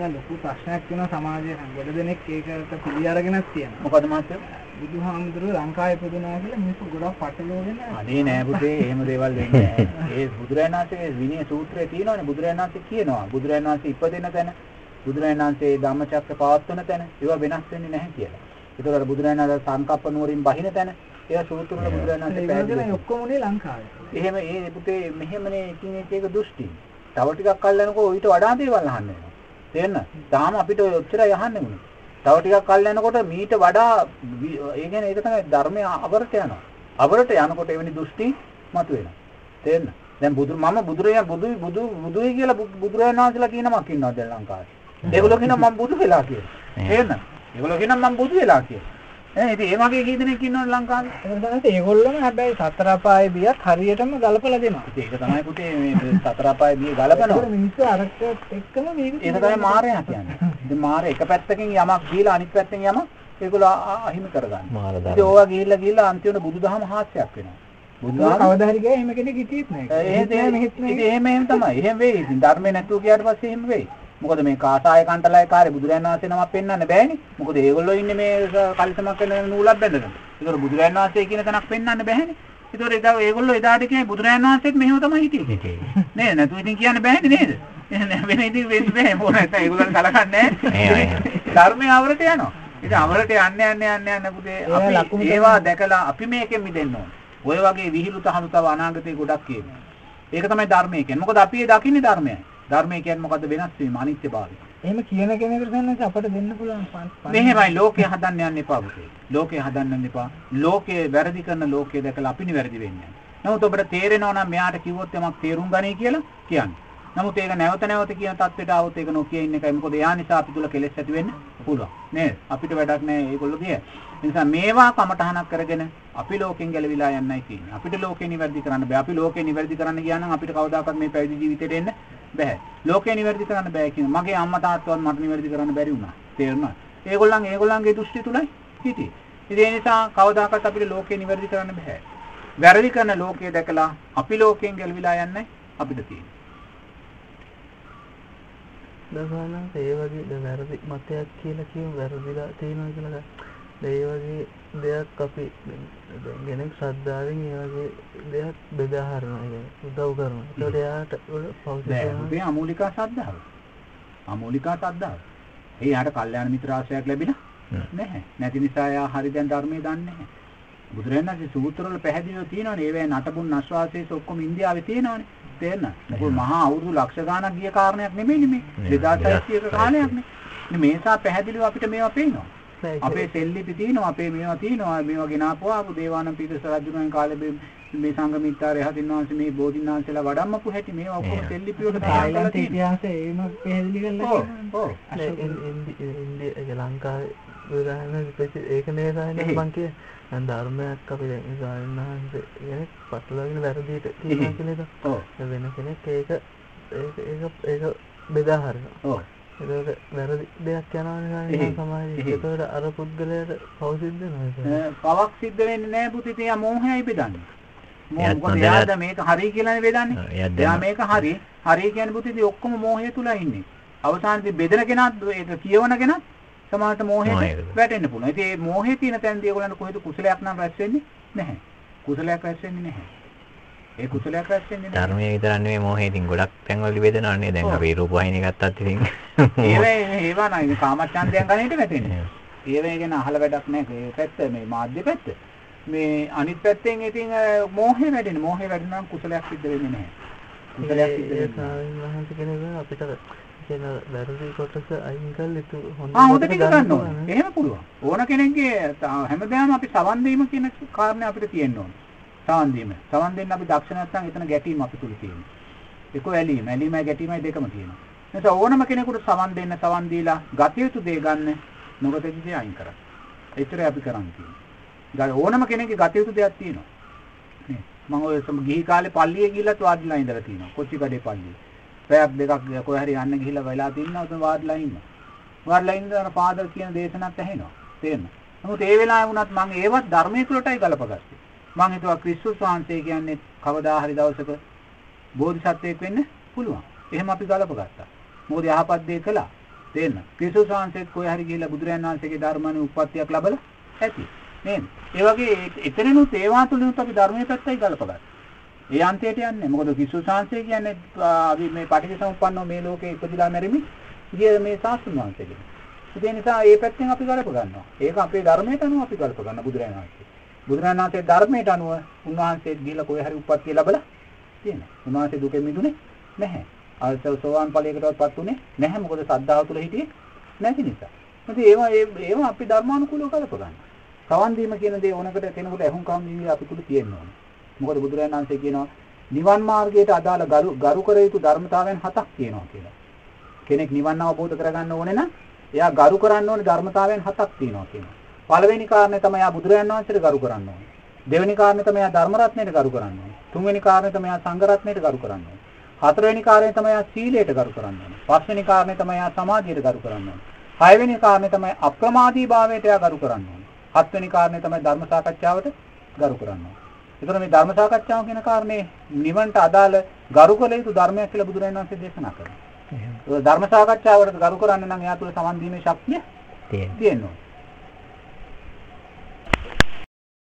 දැන් ලොකු ප්‍රශ්නයක් වෙනවා සමාජයේ ගොඩ දෙනෙක් ඒකට පිළි අරගෙනක් තියෙනවා. මොකද මහත්තයෝ? බුදුහාමුදුරුවෝ ලංකාවේ ඉපදුනා කියලා මිනිස්සු ගොඩක් පටලවාගෙන අනේ නෑ පුතේ එහෙම දේවල් වෙන්නේ නෑ. ඒ බුදුරජාණන් වහන්සේගේ විනය සූත්‍රයේ තියෙනවානේ බුදුරජාණන් වහන්සේ කියනවා. බුදුරජාණන් වහන්සේ ඉපදෙන තැන බුදුරජාණන් වහන්සේ ධම්මචක්‍ර පවත්වන තැන ඒවා වෙනස් වෙන්නේ නැහැ කියලා. ඒතකොට බුදුරජාණන් සංකප්ප නුවරින් බහින තැන ඒවා සූත්‍ර වල බුදුරජාණන් වහන්සේ පැහැදිලි ඔක්කොම උනේ ලංකාවේ. එහෙම ඒ පුතේ මෙහෙමනේ එක එක දෘෂ්ටි. තව ටිකක් කල් යනකොට ඊට වඩා දේවල් අහන්න වෙනවා. තේරෙනවද? තාම අපිට ඔච්චරයි අහන්න උනේ. තව ටිකක් කල් යනකොට මීට වඩා ඒ කියන්නේ ඒක තමයි ධර්මයේ අවරට යනවා. අවරට යනකොට එවැනි දෘෂ්ටි මතුවෙනවා. තේරෙනවද? දැන් බුදු මම බුදුරජාණන් බුදු බුදු බුදුයි කියලා බුදුරජාණන් වහන්සේලා කියන නමක් ඉන්නවා දැන් ලංකාවේ. ඒගොල්ලෝ කියනවා මම බුදු වෙලා කියලා. තේරෙනවද? ඒගොල්ලෝ කියනවා මම බුදු වෙලා කියලා. ඈ ඉතින් ඒ වගේ කී දෙනෙක් ඉන්නවනේ ලංකාවේ. ඒක තමයි ඒගොල්ලෝම හැබැයි සතර අපායේ බියත් හරියටම ගලපලා දෙනවා. ඉතින් ඒක තමයි පුතේ මේ සතර අපායේ බිය ගලපනවා. මිනිස්සු අරකට එක්කම මේක ඒක තමයි මායя කියන්නේ. ඉතින් මායя එක පැත්තකින් යමක් දීලා අනිත් පැත්තෙන් යමක් ඒගොල්ලෝ අහිමි කරගන්න. මාර ඉතින් ඕවා ගිහිල්ලා ගිහිල්ලා අන්තිමට බුදුදහම හාස්‍යයක් වෙනවා. බුදුහාම කවදා හරි ගියා එහෙම කෙනෙක් හිටියෙත් නැහැ. එහෙම එහෙම තමයි. එහෙම වෙයි. ඉතින් ධර්මේ නැතුව ගියාට පස්සේ එහෙම වෙයි. මොකද මේ කාසාය කන්ටලයි කාර්ය බුදුරයන් වහන්සේ නමක් පෙන්වන්න බෑනේ. මොකද ඒගොල්ලෝ ඉන්නේ මේ කලිසමක් වෙන නූලක් බැඳගෙන. ඒතර බුදුරයන් වහන්සේ කියන තැනක් පෙන්වන්න බෑනේ. ඒතර එදා ඒගොල්ලෝ එදාට කියන්නේ බුදුරයන් වහන්සේත් මෙහෙම තමයි හිටියේ. නේද? නැතු ඉතින් කියන්න බෑනේ නේද? එහෙනම් වෙන ඉතින් වෙන්න බෑ මොන නැත්නම් ඒගොල්ලන් කලකන්නේ නැහැ. ධර්මයේ අවරට යනවා. ඉතින් අවරට යන්න යන්න යන්න යන්න පුතේ අපි ඒවා දැකලා අපි මේකෙන් මිදෙන්න ඕනේ. ඔය වගේ විහිළු තහළු තව අනාගතේ ගොඩක් කියනවා. ඒක තමයි ධර්මය කියන්නේ. මොකද අපි ඒ දකින්නේ ධර්මයයි. ධර්මය කියන්නේ මොකද්ද වෙනස් වීම අනිත්‍යභාවය. එහෙම කියන කෙනෙකුට සන්නස අපට දෙන්න පුළුවන් මෙහෙමයි ලෝකය හදන්න යන්න එපා පුතේ. ලෝකය හදන්න එපා. ලෝකය වැරදි කරන ලෝකය දැකලා අපිනේ වැරදි වෙන්නේ. නමුත් ඔබට තේරෙනවා නම් මෙයාට කිව්වොත් යමක් තේරුම් ගන්නේ කියලා කියන්නේ. නමුත් ඒක නැවත නැවත කියන தത്വෙට આવොත් ඒක නොකිය ඉන්න එකයි. මොකද එයා නිසා අපි තුල කෙලෙස් ඇති වෙන්න පුළුවන්. නේද? අපිට වැඩක් නැහැ මේගොල්ලෝ කිය. නිසා මේවා කමටහනක් කරගෙන අපි ලෝකෙන් ගැලවිලා යන්නයි තියෙන්නේ. අපිට ලෝකේ නිවැරදි කරන්න බෑ. අපි ලෝකේ නිවැරදි කරන්න ගියා නම් අපිට කවදාකවත් මේ පැවිදි ජීවිතේට එන්න බෑ. ලෝකේ නිවැරදි කරන්න බෑ කියන මගේ අම්මා තාත්තවත් මට නිවැරදි කරන්න බැරි වුණා. තේරුණාද? ඒගොල්ලන් ඒගොල්ලන්ගේ දෘෂ්ටි තුලයි හිටියේ. ඉතින් ඒ නිසා කවදාකවත් අපිට ලෝකේ නිවැරදි කරන්න බෑ. වැරදි කරන ලෝකය දැකලා අපි ලෝකයෙන් ගැලවිලා යන්නයි අපිට තියෙන්නේ. දසානම් ඒ වගේ වැරදි මතයක් කියලා කියමු වැරදිලා තියෙනවා කියලා ඒ වගේ දෙයක් අපි ගෙනෙක් ශ්‍රද්ධාවෙන් ඒ වගේ දෙයක් බෙදා හරිනවා කියන්නේ උදව් කරනවා. ඒකට එයාට පෞද්ගලික නෑ අමූලිකා ශ්‍රද්ධාව. අමූලිකා ශ්‍රද්ධාව. ඒ යාට කල්යාණ මිත්‍ර ආශ්‍රයයක් ලැබිලා නැහැ. නැති නිසා යා හරි දැන් ධර්මයේ දන්නේ නැහැ. බුදුරජාණන් වහන්සේ සූත්‍රවල පැහැදිලිව තියෙනවානේ ඒවැ නටබුන් අශ්වාසයේස ඔක්කොම ඉන්දියාවේ තියෙනවානේ. තේරෙනවද? මොකද මහා අවුරුදු ලක්ෂ ගාණක් ගිය කාරණයක් නෙමෙයි මේ. 2600ක කාලයක් නේ. මේසා පැහැදිලිව අපිට මේවා පේනවා. අපේ සෙල්ලිපි තියෙනවා අපේ මේවා තියෙනවා මේවා ගෙනාපුවා ආපු දේවානම් පීතස රජුණන් කාලේ මේ සංගමිත්තාරය හදින් වහන්සේ මේ බෝධින්නාන්සේලා වඩම්මපු හැටි මේවා ඔක්කොම සෙල්ලිපි වල තායිලන්ත ඉතිහාසය ඒම පැහැදිලි කරලා තියෙනවා. ඔව්. ඉන්දිය ලංකාවේ උදාහරණ ඒක නේ සායන මං කිය දැන් ධර්මයක් අපි දැන් සායනහන්සේ කෙනෙක් පටලවාගෙන වැරදියට කියනවා කියන එක. ඔව්. වෙන කෙනෙක් ඒක ඒක ඒක ඒක බෙදා හරිනවා. ඔව්. ඒක වැරදි දෙයක් යනවනේ සමාජයේ. ඒකට අර පුද්ගලයාට පව් සිද්ධ වෙනවා. පවක් සිද්ධ වෙන්නේ නැහැ පුතේ. තියා මෝහයයි බෙදන්නේ. මොකද එයාද මේක හරි කියලානේ බෙදන්නේ. එයා මේක හරි. හරි කියන්නේ පුතේ ඔක්කොම මෝහය තුල ඉන්නේ. අවසානයේදී බෙදන කෙනාත් ඒක කියවන කෙනාත් සමානට මෝහයට වැටෙන්න පුළුවන්. ඉතින් මේ මෝහේ තියෙන තැනදී ඒගොල්ලන්ට කොහෙද කුසලයක් නම් රැස් වෙන්නේ නැහැ. කුසලයක් රැස් වෙන්නේ නැහැ. ඒ කුසලයක් රැස් වෙන්නේ නැහැ. ධර්මයේ විතර නෙමෙයි මොහේ ඉතින් ගොඩක් තැන්වල බෙදනවනේ දැන් අපි රූප වහින ගත්තත් ඉතින් ඒවේ ඒවා නයි කාමච්ඡන්දයන් ගණේට වැටෙන්නේ. ඒවේ ගැන අහලා වැඩක් නැහැ. ඒ පැත්ත මේ මාධ්‍ය පැත්ත. මේ අනිත් පැත්තෙන් ඉතින් මෝහේ වැඩෙන්නේ. මෝහේ වැඩෙනවා කුසලයක් සිද්ධ වෙන්නේ නැහැ. කුසලයක් සිද්ධ වෙන්නේ. අපිට කියන වැරදි කොටස අයින් කරලා ඉතු හොඳ ආ හොඳ ටික ගන්න ඕනේ. එහෙම පුළුවන්. ඕන කෙනෙක්ගේ හැමදාම අපි සවන් දීම කියන කාරණේ අපිට තියෙන්න ඕනේ. සවන් දීම. සවන් දෙන්න අපි දක්ෂ නැත්නම් එතන ගැටීම අපි තුල තියෙනවා. ඒක ඇලීම. ඇලීමයි ගැටීමයි දෙකම තියෙනවා. නිසා ඕනම කෙනෙකුට සවන් දෙන්න සවන් දීලා ගතිය යුතු දේ ගන්න නොගතිය දේ අයින් කරන්න. ඒතරයි අපි කරන්න තියෙන්නේ. ඕනම කෙනෙක්ගේ ගතිය යුතු දෙයක් තියෙනවා. නේ. මම ඔය ගිහි කාලේ පල්ලියේ ගිහිල්ලත් වාඩිලා ඉඳලා තියෙනවා. කොච්චිකඩේ පල්ලියේ. පැයක් දෙකක් කොහේ හරි යන්න ගිහිල්ලා වෙලා තින්නා උතන වාඩිලා ඉන්නවා. වාඩිලා ඉඳලා පාදල් කියන දේශනත් ඇහෙනවා. තේරෙනවද? නමුත් ඒ වෙලාවේ වුණත් මම ඒවත් ධර්මයේ තුලටයි ගලපගත්තේ. මම හිතුවා ක්‍රිස්තුස් වහන්සේ කියන්නේ කවදා හරි දවසක බෝධිසත්වයෙක් වෙන්න පුළුවන්. එහෙම අපි ගලපගත්තා. මොකද යහපත් දේ කළා. තේන්න. පිසු ශාන්සෙත් කොහේ හරි ගිහිල්ලා බුදුරයන් වහන්සේගේ ධර්මණේ උප්පත්තියක් ලැබලා ඇති. නේද? ඒ වගේ එතනනුත් ඒවා තුලිනුත් අපි ධර්මයේ පැත්තයි ගලපගන්න. ඒ අන්තයට යන්නේ. මොකද පිසු ශාන්සය කියන්නේ අපි මේ පටිච්චසමුප්පන්නව මේ ලෝකේ ඉපදිලා මැරෙමි. ගිය මේ සාස්තුන් වහන්සේගේ. ඒ නිසා ඒ පැත්තෙන් අපි ගලප ගන්නවා. ඒක අපේ ධර්මයට අනුව අපි ගලප ගන්න බුදුරයන් වහන්සේ. බුදුරයන් වහන්සේ ධර්මයට අනුව උන්වහන්සේ ගිහිල්ලා කොහේ හරි උප්පත්තිය ලැබලා තියෙනවා. උන්වහන්සේ දුකෙන් මිදුනේ නැහැ. අල්සව සෝවාන් ඵලයකටවත් උනේ නැහැ. මොකද සද්ධාව තුල හිටියේ නැති නිසා. ඉතින් ඒවා ඒවා අපි ධර්මානුකූලව කලප ගන්න. සවන් දීම කියන දේ ඕනකට කෙනෙකුට අහුම්කම් දීලා අපි තුල තියෙන්න ඕනේ. මොකද බුදුරජාණන් වහන්සේ කියනවා නිවන් මාර්ගයට අදාළ ගරු ගරු කර යුතු ධර්මතාවයන් හතක් තියෙනවා කියලා. කෙනෙක් නිවන් අවබෝධ කරගන්න ඕනේ නම් එයා ගරු කරන්න ඕනේ ධර්මතාවයන් හතක් තියෙනවා කියනවා. පළවෙනි කාරණේ තමයි එයා බුදුරජාණන් වහන්සේට ගරු කරන්න ඕනේ. දෙවෙනි කාරණේ තමයි එයා ධර්ම රත්නයට ගරු කරන්න ඕනේ. තුන්වෙනි කාරණේ තමයි එයා සංඝ රත්නයට ගරු කරන්න ඕනේ. හතරවෙනි කාරණේ තමයි එයා සීලයට ගරු කරන්න ඕනේ. පස්වෙනි කාරණේ තමයි එයා සමාධියට ගරු කරන්න ඕනේ. හයවෙනි කාරණේ තමයි අප්‍රමාදී භාවයට එයා ගරු කරන්න ඕනේ. හත්වෙනි කාරණේ තමයි ධර්ම සාකච්ඡාවට ගරු කරන්න ඕනේ. ඒතර මේ ධර්ම සාකච්ඡාව කියන කාරණේ නිවන්ට අදාළ ගරු කළ යුතු ධර්මයක් කියලා බුදුරජාණන් වහන්සේ දේශනා කරනවා. ධර්ම සාකච්ඡාවට ගරු කරන්න නම් එයා තුළ සමන් දීමේ ශක්තිය තියෙනවා. තියෙනවා.